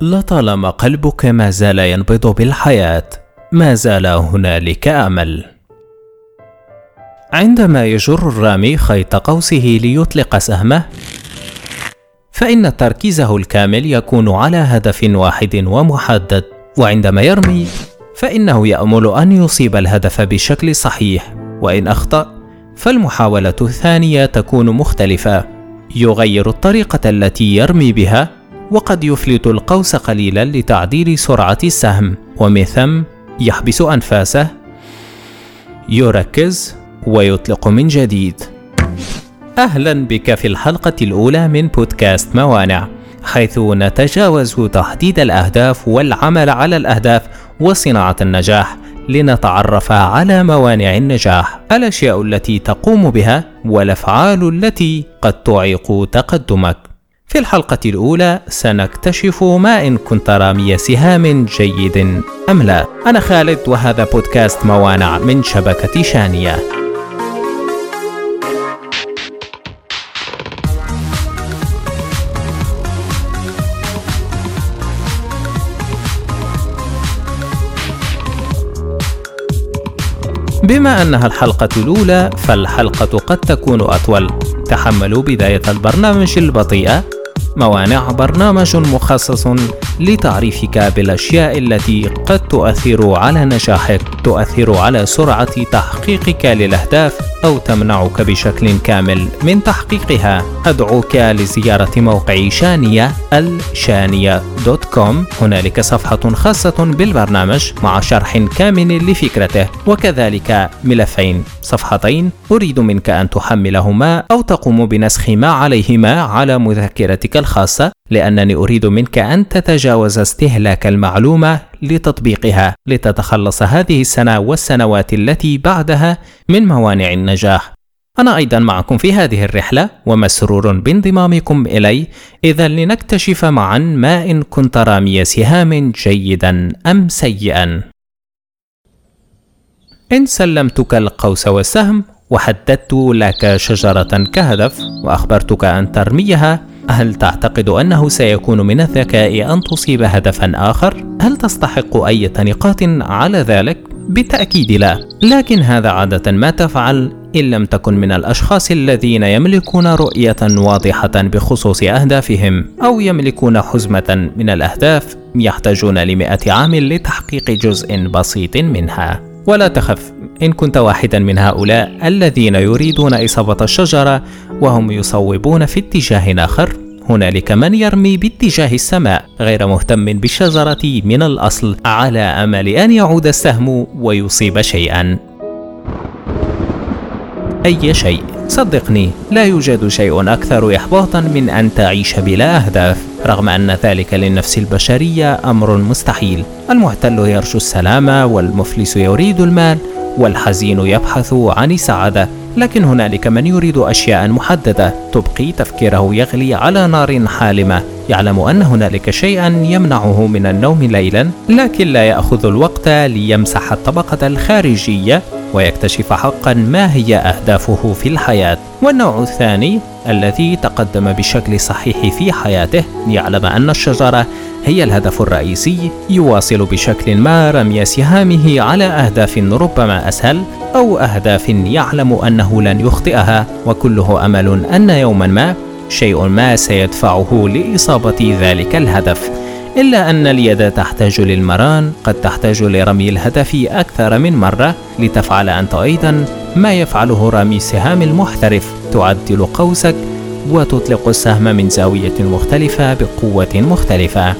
لطالما قلبك ما زال ينبض بالحياة ما زال هنالك أمل. عندما يجر الرامي خيط قوسه ليطلق سهمه فإن تركيزه الكامل يكون على هدف واحد ومحدد وعندما يرمي فإنه يأمل أن يصيب الهدف بشكل صحيح وإن أخطأ فالمحاولة الثانية تكون مختلفة. يغير الطريقة التي يرمي بها وقد يفلت القوس قليلا لتعديل سرعة السهم. ومن ثم يحبس أنفاسه يركز ويطلق من جديد. أهلا بك في الحلقة الأولى من بودكاست موانع حيث نتجاوز تحديد الأهداف والعمل على الأهداف وصناعة النجاح لنتعرف على موانع النجاح. الأشياء التي تقوم بها والأفعال التي قد تعيق تقدمك. في الحلقة الأولى سنكتشف ما إن كنت رامي سهام جيد أم لا. أنا خالد وهذا بودكاست موانع من شبكة شانية. بما أنها الحلقة الأولى فالحلقة قد تكون أطول. تحملوا بداية البرنامج البطيئة موانع برنامج مخصص لتعريفك بالأشياء التي قد تؤثر على نجاحك تؤثر على سرعة تحقيقك للأهداف أو تمنعك بشكل كامل من تحقيقها. أدعوك لزيارة موقع شانية الشانيه دوت كوم. هنالك صفحة خاصة بالبرنامج مع شرح كامل لفكرته وكذلك ملفين. صفحتين أريد منك أن تحملهما أو تقوم بنسخ ما عليهما على مذكرتك الخاصة. لأنني أريد منك أن تتجاوز استهلاك المعلومة لتطبيقها لتتخلص هذه السنة والسنوات التي بعدها من موانع النجاح. أنا أيضا معكم في هذه الرحلة ومسرور بانضمامكم إلي. إذا لنكتشف معا ما إن كنت رامي سهام جيدا أم سيئا. إن سلمتك القوس والسهم وحددت لك شجرة كهدف وأخبرتك أن ترميها هل تعتقد أنه سيكون من الذكاء أن تصيب هدفا آخر؟ هل تستحق أي نقاط على ذلك؟ بالتأكيد لا، لكن هذا عادة ما تفعل إن لم تكن من الأشخاص الذين يملكون رؤية واضحة بخصوص أهدافهم أو يملكون حزمة من الأهداف يحتاجون لمئة عام لتحقيق جزء بسيط منها. ولا تخف إن كنت واحدا من هؤلاء الذين يريدون إصابة الشجرة وهم يصوبون في اتجاه آخر. هنالك من يرمي باتجاه السماء غير مهتم بالشجرة من الأصل على أمل أن يعود السهم ويصيب شيئا. أي شيء صدقني لا يوجد شيء أكثر إحباطا من أن تعيش بلا أهداف. رغم أن ذلك للنفس البشرية أمر مستحيل. المحتل يرجو السلامة والمفلس يريد المال والحزين يبحث عن السعادة لكن هنالك من يريد أشياء محددة تبقي تفكيره يغلي على نار حالمة. يعلم أن هنالك شيئا يمنعه من النوم ليلا لكن لا يأخذ الوقت ليمسح الطبقة الخارجية ويكتشف حقا ما هي أهدافه في الحياة. والنوع الثاني الذي تقدم بشكل صحيح في حياته يعلم أن الشجرة هي الهدف الرئيسي يواصل بشكل ما رمي سهامه على أهداف ربما أسهل أو أهداف يعلم أنه لن يخطئها. وكله أمل أن يوما ما شيء ما سيدفعه لإصابة ذلك الهدف. إلا أن اليد تحتاج للمران قد تحتاج لرمي الهدف أكثر من مرة لتفعل أنت أيضا ما يفعله رامي السهام المحترف تعدل قوسك وتطلق السهم من زاوية مختلفة بقوة مختلفة.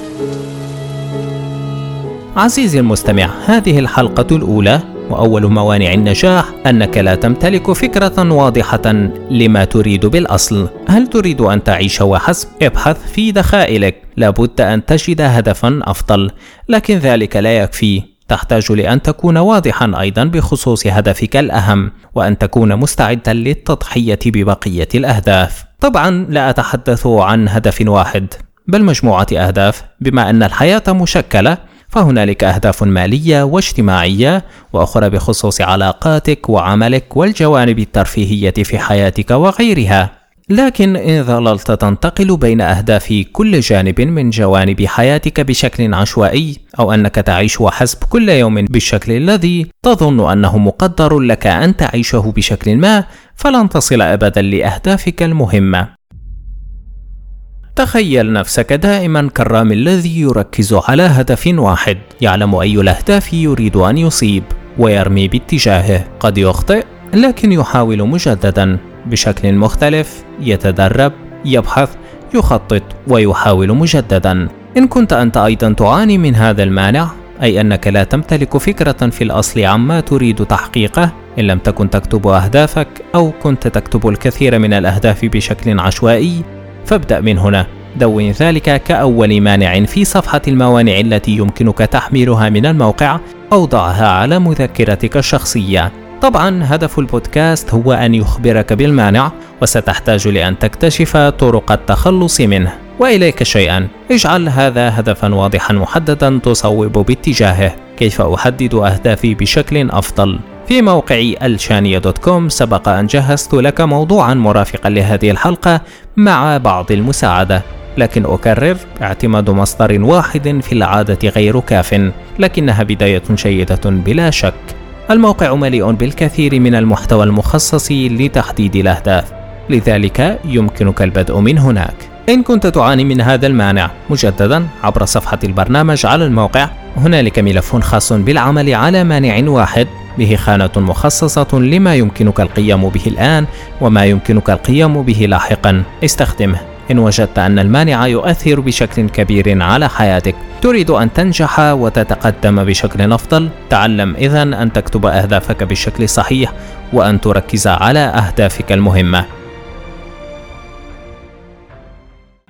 عزيزي المستمع، هذه الحلقة الأولى وأول موانع النجاح أنك لا تمتلك فكرة واضحة لما تريد بالأصل. هل تريد أن تعيش وحسب؟ ابحث في دخائلك. لابد أن تجد هدفا أفضل لكن ذلك لا يكفي. تحتاج لأن تكون واضحا أيضا بخصوص هدفك الأهم وأن تكون مستعدا للتضحية ببقية الأهداف. طبعا لا أتحدث عن هدف واحد بل مجموعة أهداف. بما أن الحياة مشكلة فهنالك أهداف مالية واجتماعية وأخرى بخصوص علاقاتك وعملك والجوانب الترفيهية في حياتك وغيرها. لكن إن ظللت تنتقل بين أهداف كل جانب من جوانب حياتك بشكل عشوائي أو أنك تعيش وحسب كل يوم بالشكل الذي تظن أنه مقدر لك أن تعيشه بشكل ما فلن تصل أبدا لأهدافك المهمة تخيل نفسك دائما كالرامي الذي يركز على هدف واحد. يعلم أي الأهداف يريد أن يصيب ويرمي باتجاهه. قد يخطئ لكن يحاول مجددا. بشكل مختلف يتدرب يبحث يخطط ويحاول مجددا. إن كنت أنت أيضا تعاني من هذا المانع أي أنك لا تمتلك فكرة في الأصل عما تريد تحقيقه إن لم تكن تكتب أهدافك أو كنت تكتب الكثير من الأهداف بشكل عشوائي فابدأ من هنا. دون ذلك كأول مانع في صفحة الموانع التي يمكنك تحميلها من الموقع أو ضعها على مذكرتك الشخصية. طبعا هدف البودكاست هو أن يخبرك بالمانع وستحتاج لأن تكتشف طرق التخلص منه. وإليك شيئا. اجعل هذا هدفا واضحا محددا تصوب باتجاهه. كيف أحدد أهدافي بشكل أفضل؟ في موقع الشانية دوت كوم سبق أن جهزت لك موضوعا مرافقا لهذه الحلقة مع بعض المساعدة لكن أكرر اعتماد مصدر واحد في العادة غير كاف لكنها بداية جيدة بلا شك. الموقع مليء بالكثير من المحتوى المخصص لتحديد الأهداف لذلك يمكنك البدء من هناك. إن كنت تعاني من هذا المانع مجددا عبر صفحة البرنامج على الموقع هنالك ملف خاص بالعمل على مانع واحد. به خانة مخصصة لما يمكنك القيام به الآن وما يمكنك القيام به لاحقا. استخدمه. إن وجدت أن المانع يؤثر بشكل كبير على حياتك تريد أن تنجح وتتقدم بشكل أفضل. تعلم إذا أن تكتب أهدافك بالشكل الصحيح وأن تركز على أهدافك المهمة.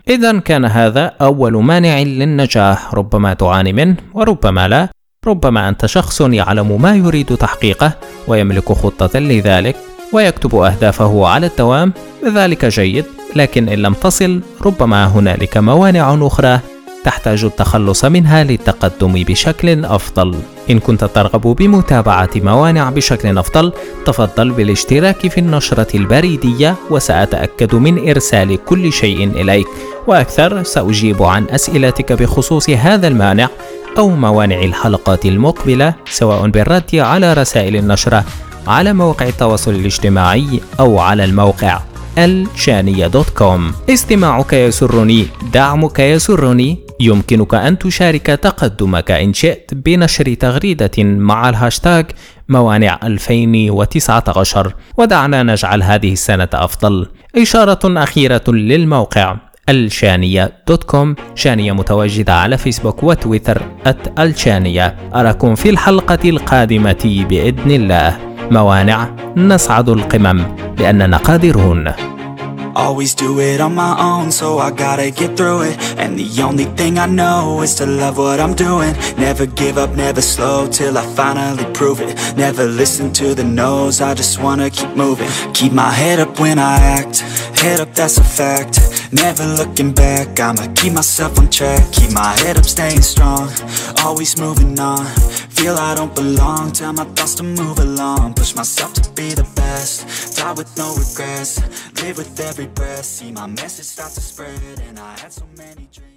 إذا كان هذا أول مانع للنجاح ربما تعاني منه وربما لا. ربما أنت شخص يعلم ما يريد تحقيقه ويملك خطة لذلك ويكتب أهدافه على الدوام ذلك جيد لكن إن لم تصل ربما هنالك موانع أخرى تحتاج التخلص منها للتقدم بشكل أفضل. إن كنت ترغب بمتابعة موانع بشكل أفضل، تفضل بالاشتراك في النشرة البريدية وسأتأكد من إرسال كل شيء إليك، وأكثر سأجيب عن أسئلتك بخصوص هذا المانع أو موانع الحلقات المقبلة سواء بالرد على رسائل النشرة على مواقع التواصل الاجتماعي أو على الموقع الشانية dot com. استماعك يسرني دعمك يسرني يمكنك أن تشارك تقدمك إن شئت بنشر تغريدة مع الهاشتاج موانع 2019 ودعنا نجعل هذه السنة أفضل. إشارة أخيرة للموقع. الشانية دوت كوم شانية متواجدة على فيسبوك وتويتر أت الشانية أراكم في الحلقة القادمة بإذن الله موانع نصعد القمم لأننا قادرون Always do it on my own, so I gotta get through it And the only thing I know is to love what I'm doing Never give up, never slow, till I finally prove it Never listen to the no's, I just wanna keep moving Keep my head up when I act, head up that's a fact Never looking back, I'ma keep myself on track. Keep my head up, staying strong, always moving on. Feel I don't belong, tell my thoughts to move along. Push myself to be the best, die with no regrets. Live with every breath, see my message start to spread. And I had so many dreams